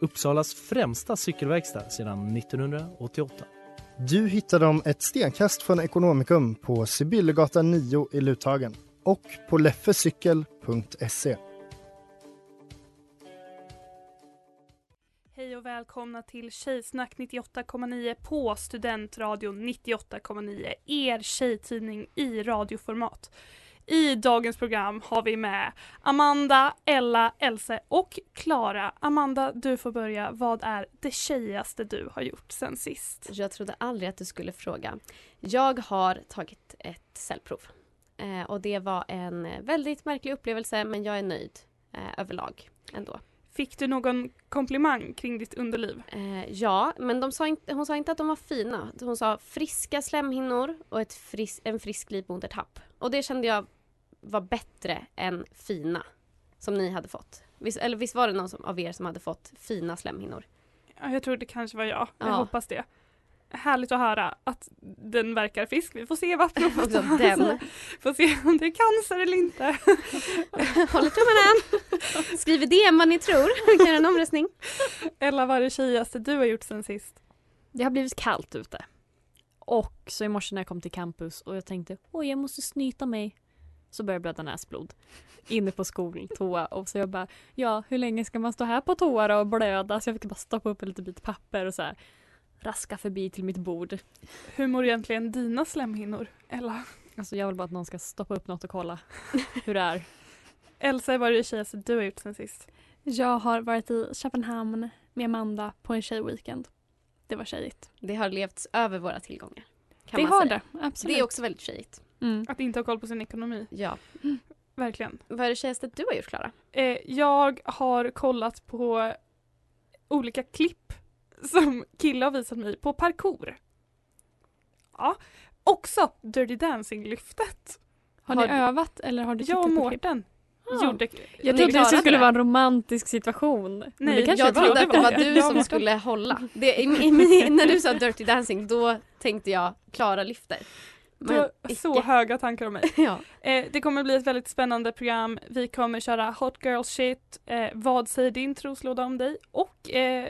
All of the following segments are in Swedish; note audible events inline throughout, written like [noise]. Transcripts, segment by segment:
Uppsalas främsta cykelverkstad sedan 1988. Du hittar dem ett stenkast från Ekonomikum på Sibyllegatan 9 i Luthagen och på leffecykel.se. Hej och välkomna till Tjejsnack 98,9 på Studentradion 98,9, er tjejtidning i radioformat. I dagens program har vi med Amanda, Ella, Else och Klara. Amanda, du får börja. Vad är det tjejigaste du har gjort sen sist? Jag trodde aldrig att du skulle fråga. Jag har tagit ett cellprov. Eh, och det var en väldigt märklig upplevelse men jag är nöjd eh, överlag ändå. Fick du någon komplimang kring ditt underliv? Eh, ja, men de sa inte, hon sa inte att de var fina. Hon sa friska slemhinnor och ett fris, en frisk livmodertapp. Och det kände jag var bättre än fina som ni hade fått. Visst, eller visst var det någon som, av er som hade fått fina slemhinnor? Ja, jag tror det kanske var jag. Jag Ja. hoppas det. Härligt att höra att den verkar frisk. Vi får se vad provet [laughs] tar. den. Får se om det är cancer eller inte. [laughs] Håller tummarna! Skriv i DM vad ni tror. Vi kan en omröstning. Eller vad är det tjejigaste du har gjort sen sist? Det har blivit kallt ute. Och så i morse när jag kom till campus och jag tänkte oj jag måste snyta mig. Så började jag blöda näsblod. Inne på skoltoa och så jag bara ja hur länge ska man stå här på toa då och blöda? Så jag fick bara stoppa upp en liten bit papper och så här raska förbi till mitt bord. Hur mår egentligen dina slemhinnor? Ella? Alltså jag vill bara att någon ska stoppa upp något och kolla hur det är. [laughs] Elsa, vad är det tjejigaste du har gjort sen sist? Jag har varit i Köpenhamn med Amanda på en tjejweekend. Det var tjejigt. Det har levts över våra tillgångar. Kan det man har säga. det, absolut. Det är också väldigt tjejigt. Mm. Att inte ha koll på sin ekonomi. Ja. [gasps] Verkligen. Vad är det tjejigaste du har gjort Klara? Eh, jag har kollat på olika klipp som killar har visat mig på parkour. Ja. Också Dirty Dancing-lyftet. Har, Har ni du- övat eller har du Jag och tittat på klipp? Mårten Ah. gjorde... Jag trodde det skulle det. vara en romantisk situation. Men Nej, Jag trodde var. att [laughs] det var du som skulle hålla. Det, i, i, [laughs] när du sa Dirty Dancing då tänkte jag Klara lyfter. Du har icke. så höga tankar om mig. [laughs] Ja. Eh, det kommer bli ett väldigt spännande program. Vi kommer köra Hot Girl Shit, eh, Vad säger din troslåda om dig? Och eh,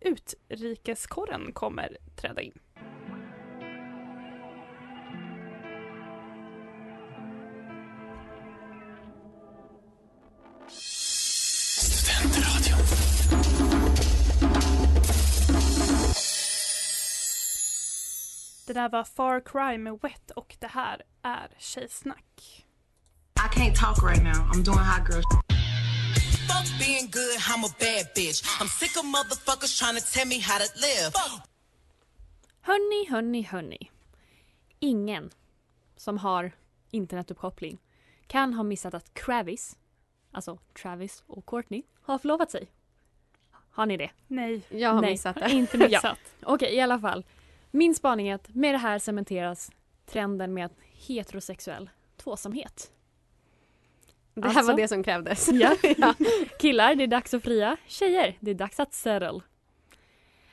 Utrikeskorren kommer träda in. Det där var Far Cry med Wet och det här är Tjejsnack. I can't talk right now. I'm doing hot girl. Fuck being good, I'm a bad bitch. I'm sick of motherfuckers trying to tell me how to live. Hörni, hörni, hörni. Ingen som har internetuppkoppling kan ha missat att Travis, alltså Travis och Courtney, har förlovat sig. Har ni det? Nej. Jag har Nej, missat det. Inte missat. [laughs] Okej, i alla fall. Min spaning är att med det här cementeras trenden med heterosexuell tvåsamhet. Det här Alltså? var det som krävdes. [laughs] Ja. Killar, det är dags att fria. Tjejer, det är dags att settle.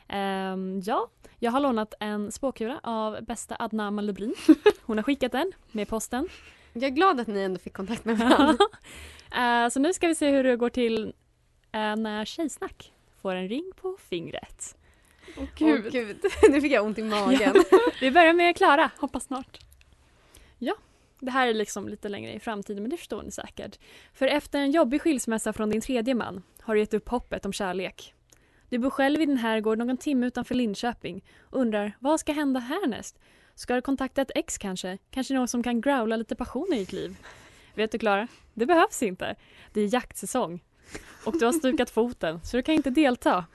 Ehm, ja, jag har lånat en spåkula av bästa Adna Malubrin. [laughs] Hon har skickat den med posten. Jag är glad att ni ändå fick kontakt med varandra. Eh, så nu ska vi se hur det går till eh, när Tjejsnack får en ring på fingret. Åh gud. gud. [laughs] Nu fick jag ont i magen. [laughs] Vi börjar med Klara, hoppas snart. Ja, det här är liksom lite längre i framtiden men det förstår ni säkert. För efter en jobbig skilsmässa från din tredje man har du gett upp hoppet om kärlek. Du bor själv i din herrgård någon timme utanför Linköping och undrar vad ska hända härnäst? Ska du kontakta ett ex kanske? Kanske någon som kan growla lite passion i ditt liv? Vet du Klara? Det behövs inte. Det är jaktsäsong. Och du har stukat foten så du kan inte delta.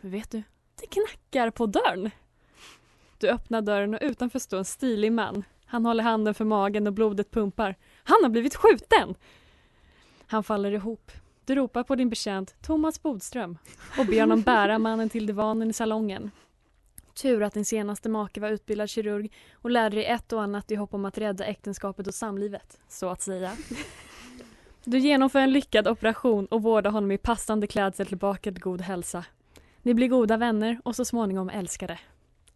Men vet du? Det knackar på dörren. Du öppnar dörren och utanför står en stilig man. Han håller handen för magen och blodet pumpar. Han har blivit skjuten! Han faller ihop. Du ropar på din betjänt Thomas Bodström och ber honom bära mannen till divanen i salongen. Tur att din senaste make var utbildad kirurg och lärde dig ett och annat i hopp om att rädda äktenskapet och samlivet, så att säga. Du genomför en lyckad operation och vårdar honom i passande klädsel tillbaka till god hälsa. Ni blir goda vänner och så småningom älskare.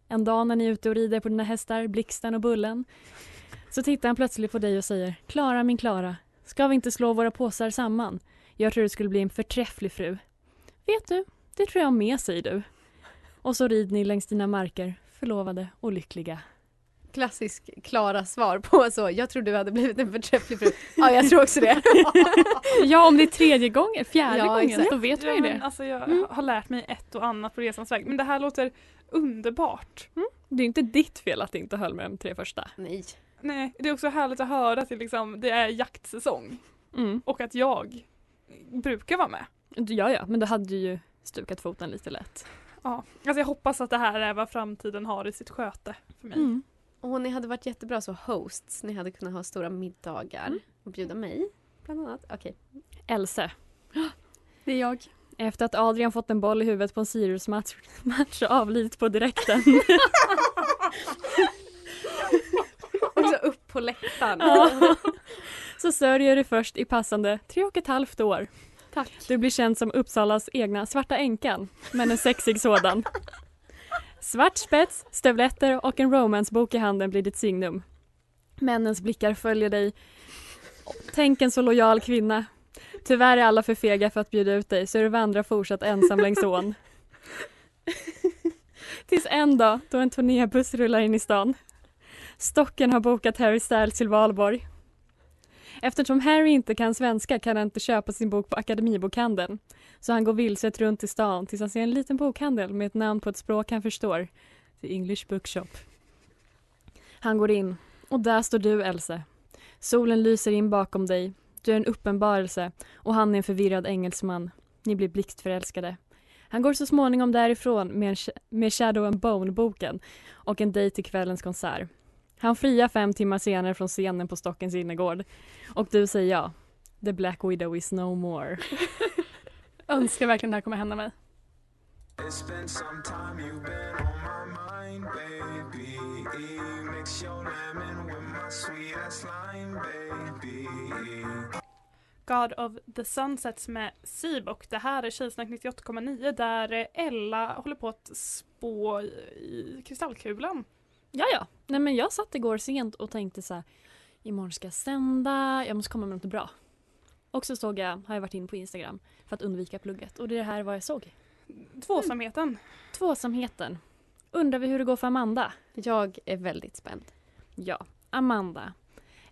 En dag när ni är ute och rider på dina hästar, Blixten och Bullen, så tittar han plötsligt på dig och säger Klara min Klara, ska vi inte slå våra påsar samman? Jag tror du skulle bli en förträfflig fru. Vet du, det tror jag med, säger du. Och så rider ni längs dina marker, förlovade och lyckliga. Klassisk Klara svar på så. Jag tror du hade blivit en förträfflig fru. [laughs] Ja, jag tror också det. [laughs] Ja, om det är tredje gången, fjärde Ja, gången, exakt. då vet man ju men det. alltså jag Mm. har lärt mig ett och annat på resans väg. Men det här låter underbart. Det är inte ditt fel att det inte höll med de tre första. Nej. Nej, det är också härligt att höra att det, liksom, det är jaktsäsong Mm. och att jag brukar vara med. Ja, ja, men då hade du ju stukat foten lite lätt. Ja. Alltså jag hoppas att det här är vad framtiden har i sitt sköte för mig. Mm. Och ni hade varit jättebra så hosts. Ni hade kunnat ha stora middagar Mm. och bjuda mig bland annat. Okej. Else. Det är jag. Efter att Adrian fått en boll i huvudet på en Sirius-match match och avlidit på direkten. [laughs] Också upp på läktaren. Ja. Så sörjer du först i passande tre och ett halvt år. Tack. Du blir känd som Uppsalas egna Svarta änkan, men en sexig sådan. Svart spets, stövletter och en romancebok i handen blir ditt signum. Männens blickar följer dig. Tänk en så lojal kvinna. Tyvärr är alla för fega för att bjuda ut dig så du vandrar fortsatt ensam längs ån. Tills en dag då en turnébuss rullar in i stan. Stocken har bokat Harry Styles till Valborg. Eftersom Harry inte kan svenska kan han inte köpa sin bok på Akademibokhandeln. Så han går vilset runt i stan tills han ser en liten bokhandel med ett namn på ett språk han förstår. The English Bookshop. Han går in och där står du Else. Solen lyser in bakom dig. Du är en uppenbarelse och han är en förvirrad engelsman. Ni blir blixtförälskade. Han går så småningom därifrån med, en, med Shadow and Bone-boken och en dejt till kvällens konsert. Han friar fem timmar senare från scenen på Stockens innergård. Och du säger ja. The Black Widow is no more. [laughs] Önskar verkligen det här kommer hända mig. God of the Sunsets med Sib och det här är Tjejsnack 98,9 där Ella håller på att spå i kristallkulan. Ja, ja. Nej, men jag satt igår sent och tänkte så här. Imorgon ska jag sända, jag måste komma med något bra. Och så såg jag, har jag varit in på Instagram för att undvika plugget och det är här vad jag såg. Tvåsamheten. Tvåsamheten. Undrar vi hur det går för Amanda? Jag är väldigt spänd. Ja, Amanda.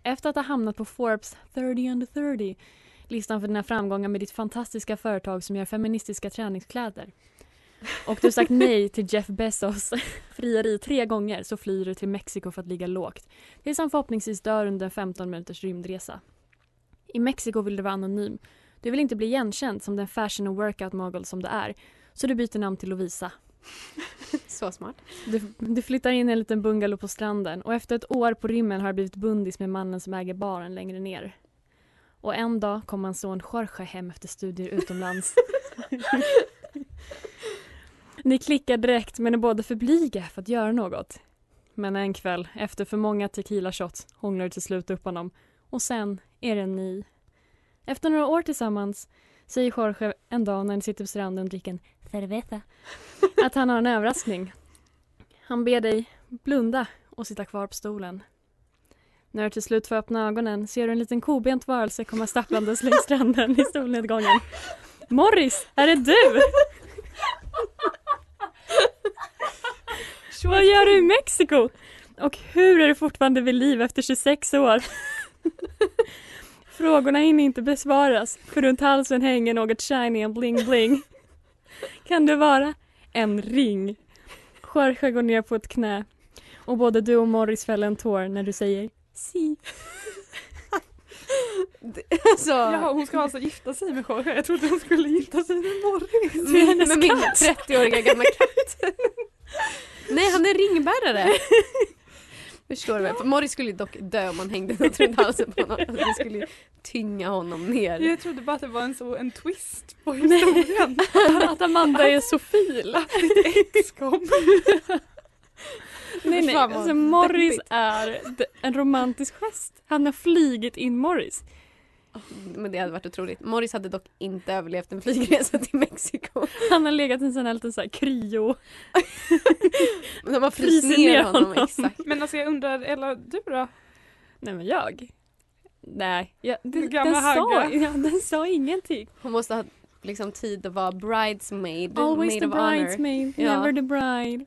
Efter att ha hamnat på Forbes 30 under 30 listan för dina framgångar med ditt fantastiska företag som gör feministiska träningskläder. Och du sagt nej till Jeff Bezos frieri tre gånger så flyr du till Mexiko för att ligga lågt. Tills han förhoppningsvis dör under en 15 minuters rymdresa. I Mexiko vill du vara anonym. Du vill inte bli igenkänd som den fashion och workout mogul som du är. Så du byter namn till Lovisa. [laughs] Så smart. Du, du flyttar in i en liten bungalow på stranden och efter ett år på rymmen har du blivit bundis med mannen som äger baren längre ner. Och en dag kom hans son Jorge hem efter studier utomlands. [laughs] Ni klickar direkt men är båda för blyga för att göra något. Men en kväll, efter för många tequila shots, hånglar du till slut upp honom. Och sen är det ni. Efter några år tillsammans säger Jorge en dag när ni sitter på stranden och dricker en cerveza [laughs] att han har en överraskning. Han ber dig blunda och sitta kvar på stolen. När du till slut får öppna ögonen ser du en liten kobent varelse komma stapplandes längs stranden i solnedgången. Morris, är det du? [laughs] Vad gör du i Mexiko? Och hur är du fortfarande vid liv efter 26 år? [laughs] Frågorna hinner inte besvaras för runt halsen hänger något shiny and bling bling. Kan det vara en ring? Jorge går ner på ett knä och både du och Morris fäller en tår när du säger si. [laughs] Alltså, Ja, hon ska alltså gifta sig med Jorge. Jag trodde hon skulle gifta sig med Morris. med, med min 30-åriga gamla katt. Nej, han är ringbärare. [laughs] Förstår du väl? För Morris skulle dock dö om man hängde något runt halsen på honom. Alltså, det skulle tynga honom ner. Jag trodde bara att det var en, så, en twist på historien. [laughs] Att Amanda är sofil. Att ditt ex kom. Nej nej, alltså Morris är en romantisk gest. Han har flygit in Morris. Men det hade varit otroligt. Morris hade dock inte överlevt en flygresa till Mexiko. [laughs] Han har legat i en sån här liten så här kryo. [laughs] De har fryst ner ner honom. honom. Exakt. Men alltså jag undrar, Ella du då? Nej men jag? Nej, jag, Den den, sa, ja, den sa ingenting. Hon måste ha liksom tid att vara bridesmaid. Always maid the of honor. bridesmaid, Ja. never the bride.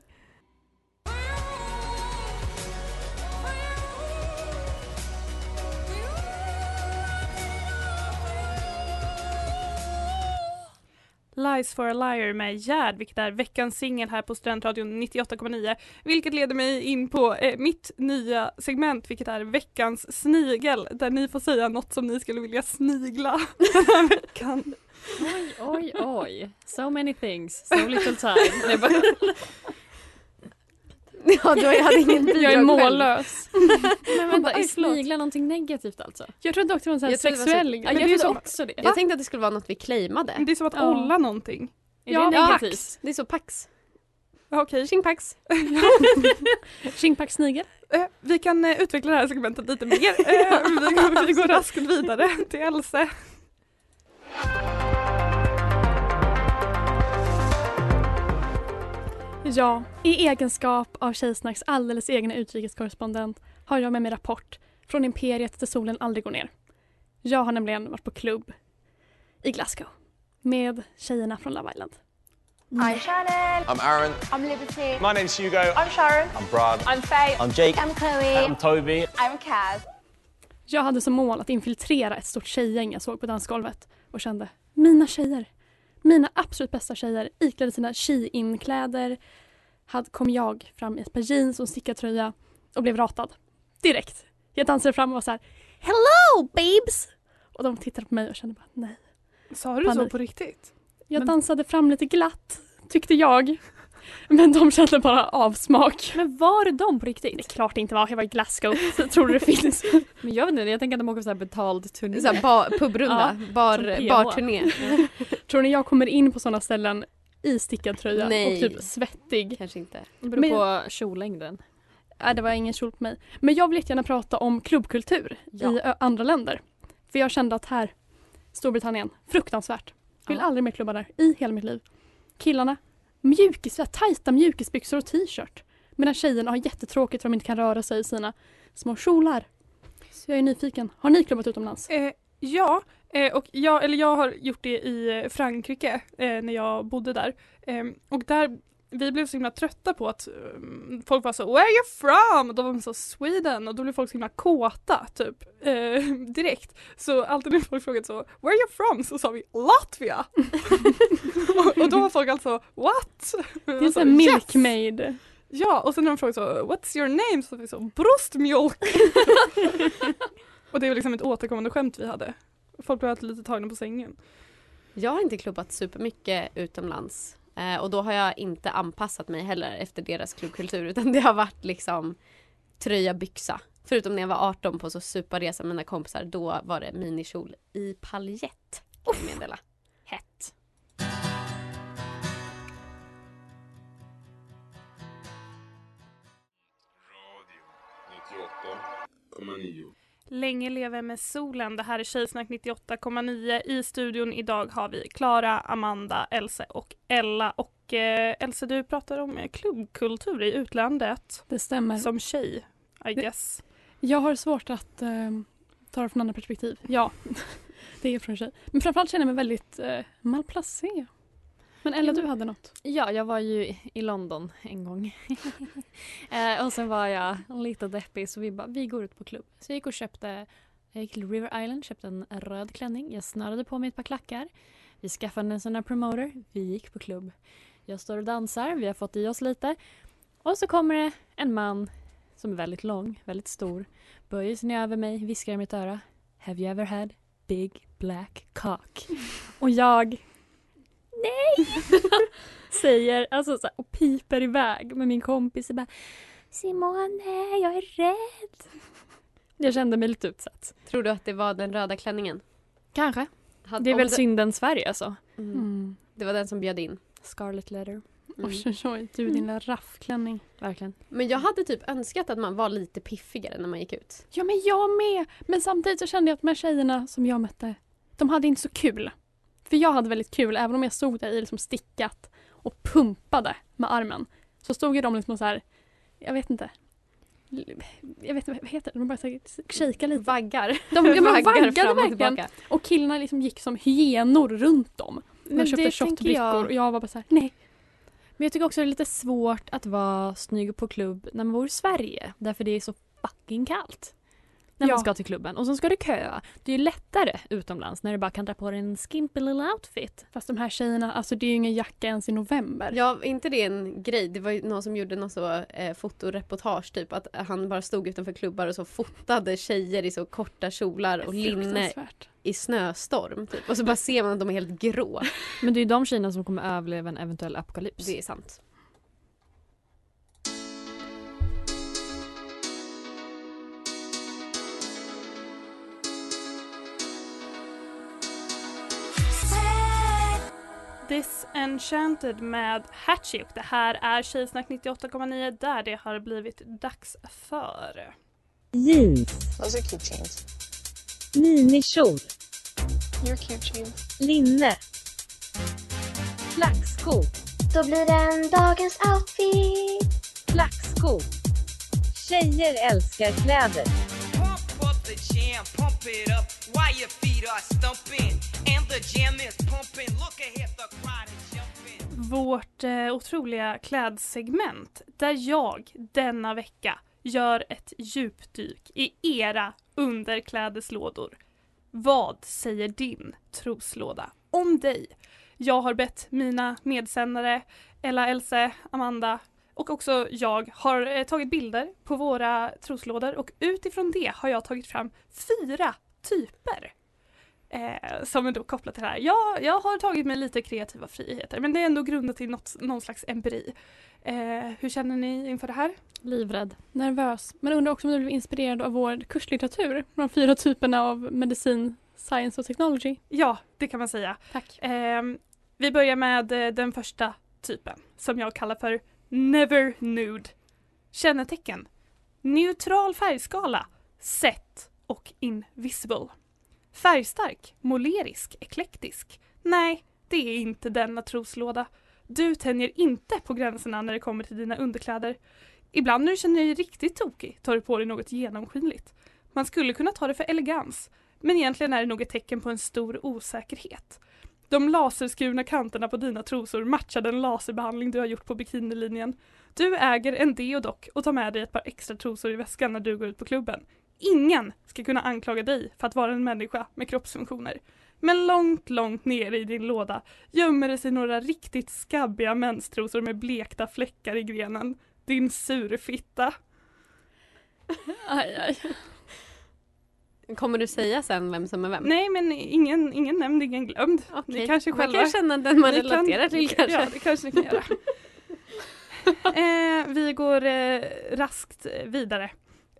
Lies for a liar med Gerd, vilket är veckans singel här på Studentradion 98,9. Vilket leder mig in på eh, mitt nya segment, vilket är veckans snigel, där ni får säga något som ni skulle vilja snigla [laughs] den här veckan. Oj, oj, oj. So many things, so little time. [laughs] [laughs] Ja, du hade ingen bidrag jag är mållös. [laughs] Men vänta, är sniglar någonting negativt alltså? Jag trodde också det var en sån här Jag sexuell så- grej. Ja, jag det är trodde också det. Jag tänkte att det skulle vara något vi claimade. Det är som att Ja. olla någonting. Är Ja, det negativt? Pax. Det är så pax. [laughs] Ja, Okej. Tjingpax. Tjingpack snigel. Eh, vi kan eh, utveckla det här segmentet lite mer. Eh, vi går raskt vidare till Else. Ja, i egenskap av Tjejsnacks alldeles egna utrikeskorrespondent har jag med mig rapport från imperiet där solen aldrig går ner. Jag har nämligen varit på klubb i Glasgow med tjejerna från Love Island. I'm Shannon. I'm Aaron. I'm Liberty. My name's Hugo. I'm Sharon. I'm Brad. I'm Faye. I'm Jake. I'm Chloe. I'm Toby. I'm Kaz. Jag hade som mål att infiltrera ett stort tjejgäng jag såg på dansgolvet och kände mina tjejer, mina absolut bästa tjejer iklädde sina Shein-kläder kom jag fram i ett par jeans och en stickad tröja och blev ratad. Direkt. Jag dansade fram och var så här Hello babes! Och de tittade på mig och kände bara nej. Sa du så Panik. på riktigt? Jag Men- dansade fram lite glatt, tyckte jag. Men de kände bara avsmak. Men var det de på Det är riktigt? klart det inte var, jag var i Glasgow. Så [laughs] tror du det finns? [laughs] Men jag vet inte, jag tänker att de åker på så här betald turné. Så här, ba, pubrunda. som bar, barturné. [laughs] tror ni jag kommer in på sådana ställen i stickad tröja Nej. och typ svettig? Kanske inte. Det beror Men- på kjollängden. Nej, det var ingen kjol på mig. Men jag vill jättegärna prata om klubbkultur Ja. i andra länder. För jag kände att här, Storbritannien, fruktansvärt. Vill Ja. aldrig mer klubba där i hela mitt liv. Killarna, mjukis, tajta mjukisbyxor och t-shirt. Medan tjejerna har jättetråkigt för att de inte kan röra sig i sina små kjolar. Så jag är nyfiken. Har ni klubbat utomlands? Eh, ja, eh, och jag, eller jag har gjort det i eh, Frankrike eh, när jag bodde där. Eh, och där vi blev så himla trötta på att eh, folk var så “Where are you from?” och då var de så “Sweden” och då blev folk så himla kåta typ eh, [laughs] direkt. Så alltid när folk frågade så “Where are you from?” så sa vi “Latvia”. och, [laughs] och då var folk alltså “What?” Det är så här milkmaid. Ja, och sen när de frågade så “What's your name?” så sa vi så “Bröstmjölk”. [laughs] och det var liksom ett återkommande skämt vi hade. Folk blev alltid lite tagna på sängen. Jag har inte klubbat supermycket utomlands. Eh, och då har jag inte anpassat mig heller efter deras klubbkultur utan det har varit liksom tröja, byxa. Förutom när jag var 18 på så superresa med mina kompisar. Då var det minikjol i paljett. Kan jag meddela. Hett. Länge leve med solen. Det här är Tjejsnack 98,9. I studion idag har vi Klara, Amanda, Else och Ella. Och eh, Else, du pratar om eh, klubbkultur i utlandet. Det stämmer. Som tjej, I Det- guess. Jag har svårt att eh, ta det från andra perspektiv. Ja, [laughs] det är från tjej. Men framförallt känner jag mig väldigt eh, malplacé. Men Ella, du hade något. Ja, jag var ju i London en gång. [laughs] eh, och sen var jag lite deppig så vi bara, vi går ut på klubb. Så jag gick och köpte, jag gick till River Island, köpte en röd klänning. Jag snörade på mig ett par klackar. Vi skaffade en sån här promoter. Vi gick på klubb. Jag står och dansar, vi har fått i oss lite. Och så kommer det en man som är väldigt lång, väldigt stor. Böjer sig ner över mig, viskar i mitt öra. Have you ever had big black cock? Och jag nej! [laughs] Säger, alltså så här, och piper iväg med min kompis och bara Simone, jag är rädd. Jag kände mig lite utsatt. Tror du att det var den röda klänningen? Kanske. Hade- Det är väl synden Sverige alltså. Mm. Mm. Det var den som bjöd in. Scarlet letter. Mm. Oj, oj, oj, du din lilla raffklänning. Verkligen. Men jag hade typ önskat att man var lite piffigare när man gick ut. Ja, men jag med! Men samtidigt så kände jag att de här tjejerna som jag mötte, de hade inte så kul. För jag hade väldigt kul, även om jag stod där i liksom stickat och pumpade med armen. Så stod ju de liksom så här, jag vet inte. Jag vet inte, vad heter det? De bara shakea lite. Vaggar. De, [laughs] Vaggar vaggade och verkligen. tillbaka. Och killarna liksom gick som hyenor runt dem. Men De köpte shotbrickor jag- och jag var bara så här, nej. Men jag tycker också det är lite svårt att vara snygg på klubb när man bor i Sverige. Därför det är så fucking kallt. När Ja. man ska till klubben. Och så ska du köa. Det är ju lättare utomlands när du bara kan dra på dig en skimpy little outfit. Fast de här tjejerna, alltså det är ju ingen jacka ens i november. Ja, inte det en grej? Det var ju någon som gjorde någon så eh, fotoreportage typ att han bara stod utanför klubbar och så fotade tjejer i så korta kjolar och linne i snöstorm typ. Och så bara ser man att de är helt grå. Men det är ju de tjejerna som kommer överleva en eventuell apokalyps. Det är sant. Disenchanted med Hatchie och det här är Tjejsnack 98,9 där det har blivit dags för Jeans. Those are cute jeans. Minikjol. You're cute jeans. Linne. Flaxsko. Då blir det en dagens outfit. Flaxsko. Tjejer älskar kläder. Pump up the jam, pump it up vårt eh, otroliga klädsegment där jag denna vecka gör ett djupdyk i era underklädeslådor. Vad säger din troslåda om dig? Jag har bett mina medsändare Ella, Else, Amanda och också jag har eh, tagit bilder på våra troslådor och utifrån det har jag tagit fram fyra typer eh, som är då kopplat till det här. Jag, jag har tagit mig lite kreativa friheter men det är ändå grundat i något, någon slags empiri. Eh, hur känner ni inför det här? Livrädd. Nervös. Men undrar också om du blev inspirerad av vår kurslitteratur. De fyra typerna av medicin, science och technology. Ja, det kan man säga. Tack. Ehm, vi börjar med eh, den första typen som jag kallar för Never Nude. Kännetecken. Neutral färgskala. Set och invisible. Färgstark, målerisk, eklektisk. Nej, det är inte denna troslåda. Du tänjer inte på gränserna när det kommer till dina underkläder. Ibland när du känner dig riktigt tokig tar du på dig något genomskinligt. Man skulle kunna ta det för elegans, men egentligen är det nog ett tecken på en stor osäkerhet. De laserskurna kanterna på dina trosor matchar den laserbehandling du har gjort på bikinilinjen. Du äger en deodock och tar med dig ett par extra trosor i väskan när du går ut på klubben. Ingen ska kunna anklaga dig för att vara en människa med kroppsfunktioner. Men långt, långt ner i din låda gömmer det sig några riktigt skabbiga menstrosor med blekta fläckar i grenen. Din surfitta. Aj, aj. Kommer du säga sen vem som är vem? Nej men ingen, ingen nämnd, ingen glömd. Okej, Ni kanske man själva... kan känna den man relaterar till kanske. Ja, det kanske ni kan göra. [laughs] eh, vi går eh, raskt vidare.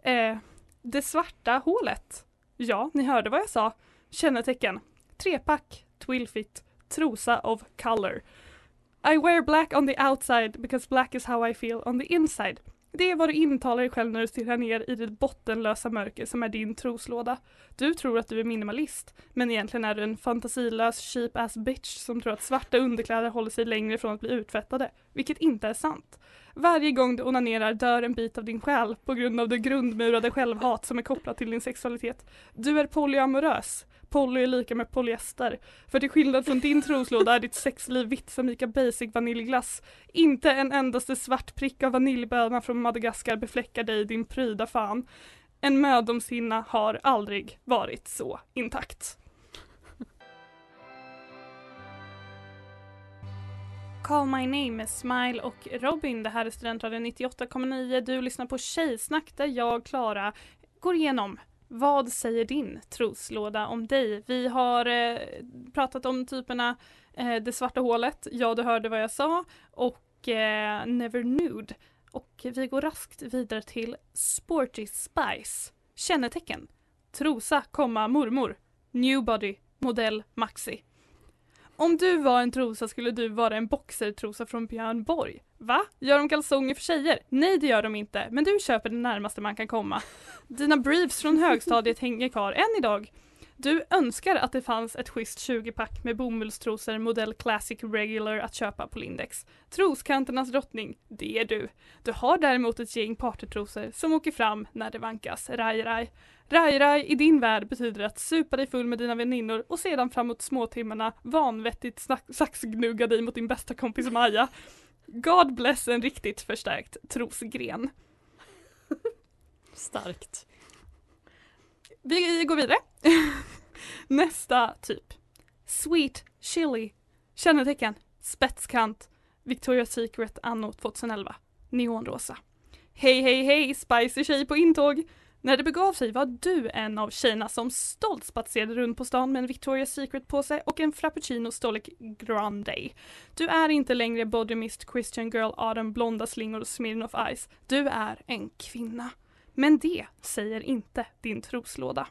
Eh, det svarta hålet. Ja, ni hörde vad jag sa. Kännetecken. Trepack, twillfit, trosa of color. I wear black on the outside because black is how I feel on the inside. Det är vad du intalar dig själv när du stirrar ner i det bottenlösa mörker som är din troslåda. Du tror att du är minimalist, men egentligen är du en fantasilös cheap ass bitch som tror att svarta underkläder håller sig längre från att bli utfettade, vilket inte är sant. Varje gång du onanerar dör en bit av din själ på grund av det grundmurade självhat som är kopplat till din sexualitet. Du är polyamorös. Poly är lika med polyester. För till skillnad från din troslåda är ditt sexliv vitt som lika basic vaniljglass. Inte en endaste svart prick av vaniljböna från Madagaskar befläckar dig din pryda fan. En mödomshinna har aldrig varit så intakt. Call My Name med Smile och Robin. Det här är Studentradion 98,9. Du lyssnar på Tjejsnack där jag, Klara, går igenom vad säger din troslåda om dig? Vi har eh, pratat om typerna eh, det svarta hålet, ja du hörde vad jag sa, och eh, Never Nude. Och vi går raskt vidare till Sporty Spice. Kännetecken. Trosa, komma, mormor. Newbody? modell Maxi. Om du var en trosa skulle du vara en boxertrosa från Björn Borg. Va? Gör de kalsonger för tjejer? Nej det gör de inte, men du köper det närmaste man kan komma. Dina briefs från högstadiet hänger kvar än idag. Du önskar att det fanns ett schysst 20-pack med bomullstrosor modell Classic Regular att köpa på Lindex. Troskanternas drottning, det är du. Du har däremot ett gäng partytrosor som åker fram när det vankas raj raj. Raj raj i din värld betyder att supa dig full med dina väninnor och sedan framåt småtimmarna vanvettigt saxgnugga dig mot din bästa kompis Maja. God bless en riktigt förstärkt trosgren. Starkt. Vi går vidare. [laughs] Nästa typ. Sweet Chili. Kännetecken. Spetskant. Victoria's Secret anno 2011. Neonrosa. Hej hej hej spicy tjej på intåg. När det begav sig var du en av tjejerna som stolt spatserade runt på stan med en Victoria's Secret på sig och en Frappuccino storlek Grande. Du är inte längre Body Mist, Christian Girl, Adam, Blonda slingor och Smirnoff Ice. Du är en kvinna. Men det säger inte din troslåda.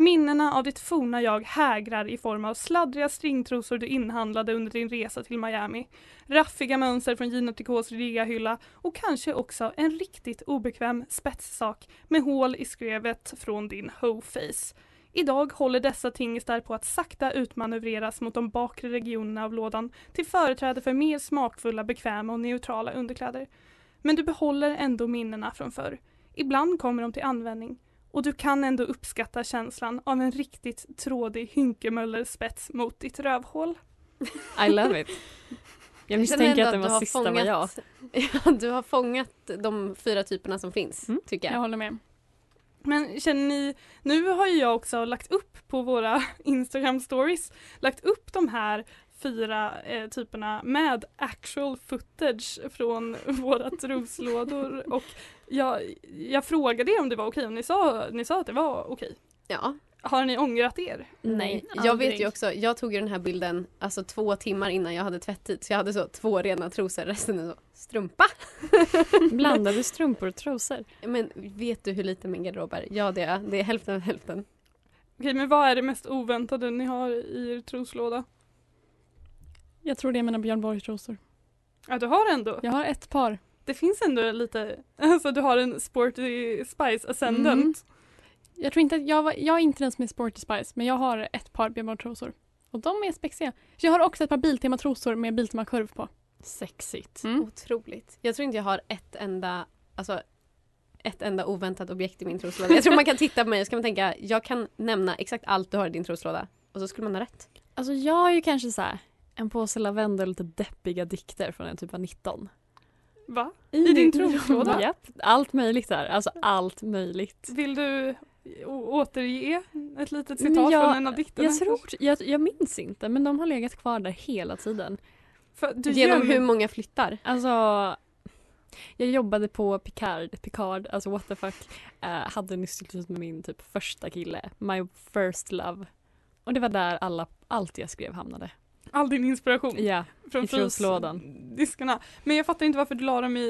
Minnena av ditt forna jag hägrar i form av sladdriga stringtrosor du inhandlade under din resa till Miami, raffiga mönster från Gina Tricot's reahylla och kanske också en riktigt obekväm spetssak med hål i skrevet från din hoe-face. Idag håller dessa tingestar på att sakta utmanövreras mot de bakre regionerna av lådan till företräde för mer smakfulla, bekväma och neutrala underkläder. Men du behåller ändå minnena från förr. Ibland kommer de till användning och du kan ändå uppskatta känslan av en riktigt trådig hynkemöllerspets mot ditt rövhål. I love it. Jag misstänker att den var sista var jag. [laughs] Ja, du har fångat de fyra typerna som finns, Mm. tycker jag. Jag håller med. Men känner ni, nu har ju jag också lagt upp på våra [laughs] Instagram stories, lagt upp de här fyra eh, typerna med actual footage från [laughs] våra troslådor och jag, jag frågade er om det var okej och ni sa, ni sa att det var okej. Ja. Har ni ångrat er? Nej, jag aldrig. vet ju också, jag tog ju den här bilden alltså två timmar innan jag hade tvättit så jag hade så två rena trosor, resten är så strumpa. [laughs] Blandade strumpor och trosor. Men vet du hur liten min garderob är? Ja det är det är hälften av hälften. Okej men vad är det mest oväntade ni har i er troslåda? Jag tror det är mina Björn Borg-trosor. Ja du har ändå, Jag har ett par. det finns ändå lite, alltså du har en Sporty Spice Ascendant. Mm. Jag tror inte att jag, var, jag är inte den som är Sporty Spice men jag har ett par Björn Borg-trosor. Och de är spexiga. Jag har också ett par Biltema-trosor med Biltema-kurv på. Sexigt. Mm. Otroligt. Jag tror inte jag har ett enda, alltså ett enda oväntat objekt i min troslåda. Jag tror man kan titta på mig och så kan man tänka, jag kan nämna exakt allt du har i din troslåda. Och så skulle man ha rätt. Alltså jag har ju kanske så här en påse lavendel och lite deppiga dikter från en typ av 19. Va? I din troslåda? Japp, allt möjligt där. Alltså allt möjligt. Vill du återge ett litet citat jag- från en av dikterna? Jag tror, jag, jag minns inte men de har legat kvar där hela tiden. Genom hur många flyttar? Alltså jag jobbade på Picard, Picard, alltså what the fuck. Uh, hade nyss slut med min typ första kille, my first love. Och det var där alla, allt jag skrev hamnade. All din inspiration Ja, från i troslådan. frysdiskarna. Men jag fattar inte varför du la dem i,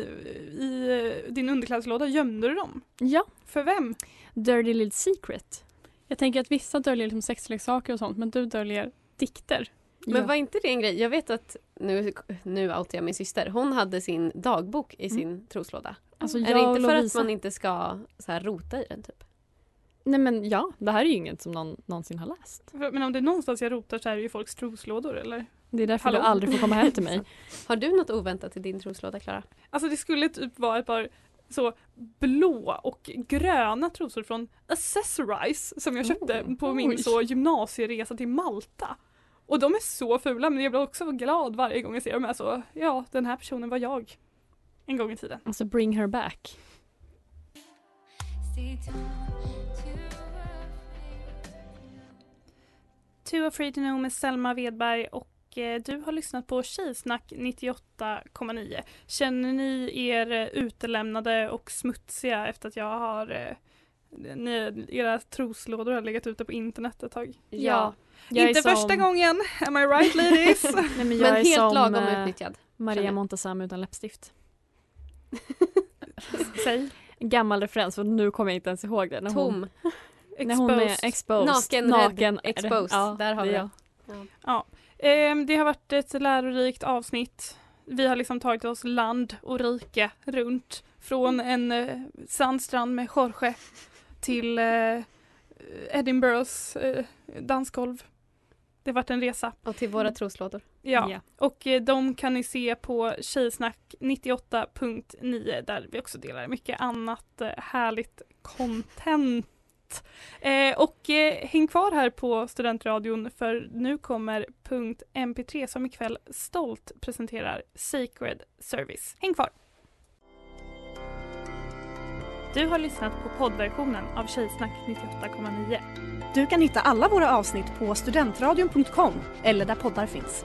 i eh, din underklädeslåda. Gömde du dem? Ja, För vem? Dirty Little Secret. Jag tänker att vissa döljer liksom sexleksaker och sånt men du döljer dikter. Men ja. var inte det en grej? Jag vet att, nu, nu outar jag min syster, hon hade sin dagbok i sin troslåda. Alltså är det inte för att Lovisa- man inte ska så här, rota i den typ? Nej men ja, det här är ju inget som någon någonsin har läst. Men om det är någonstans jag rotar så är det ju folks troslådor eller? Det är därför Hallå? du aldrig får komma hem till mig. [laughs] Har du något oväntat i din troslåda Klara? Alltså det skulle typ vara ett par så blå och gröna trosor från Accessorize som jag köpte Oh, på min oj. så gymnasieresa till Malta. Och de är så fula men jag blir också glad varje gång jag ser dem. Så, ja den här personen var jag. En gång i tiden. Alltså bring her back. Too afraid to know med Selma Wedberg och eh, du har lyssnat på Tjejsnack 98,9. Känner ni er eh, utelämnade och smutsiga efter att jag har eh, ni, era troslådor har legat ute på internet ett tag? Ja. Inte som- första gången, am I right ladies? [laughs] Nej, men jag Men helt som lagom utnyttjad. Maria. Montazami utan läppstift. [laughs] [laughs] Säg. Gammal referens och nu kommer jag inte ens ihåg det. När hon, Tom. [laughs] när hon är Exposed. exposed. Naken, Naken rädd, exposed. Ja, Där har vi det. är Ja. Ehm, det har varit ett lärorikt avsnitt. Vi har liksom tagit oss land och rike runt. Från en eh, sandstrand med Jorge till eh, Edinburghs eh, dansgolv. Det har varit en resa. Och till våra troslådor. Ja. Ja. Och eh, de kan ni se på Tjejsnack 98.9 där vi också delar mycket annat eh, härligt content. Eh, och eh, häng kvar här på Studentradion för nu kommer punkt MP3 som ikväll stolt presenterar Sacred Service. Häng kvar! Du har lyssnat på poddversionen av Tjejsnack 98,9. Du kan hitta alla våra avsnitt på studentradion.com eller där poddar finns.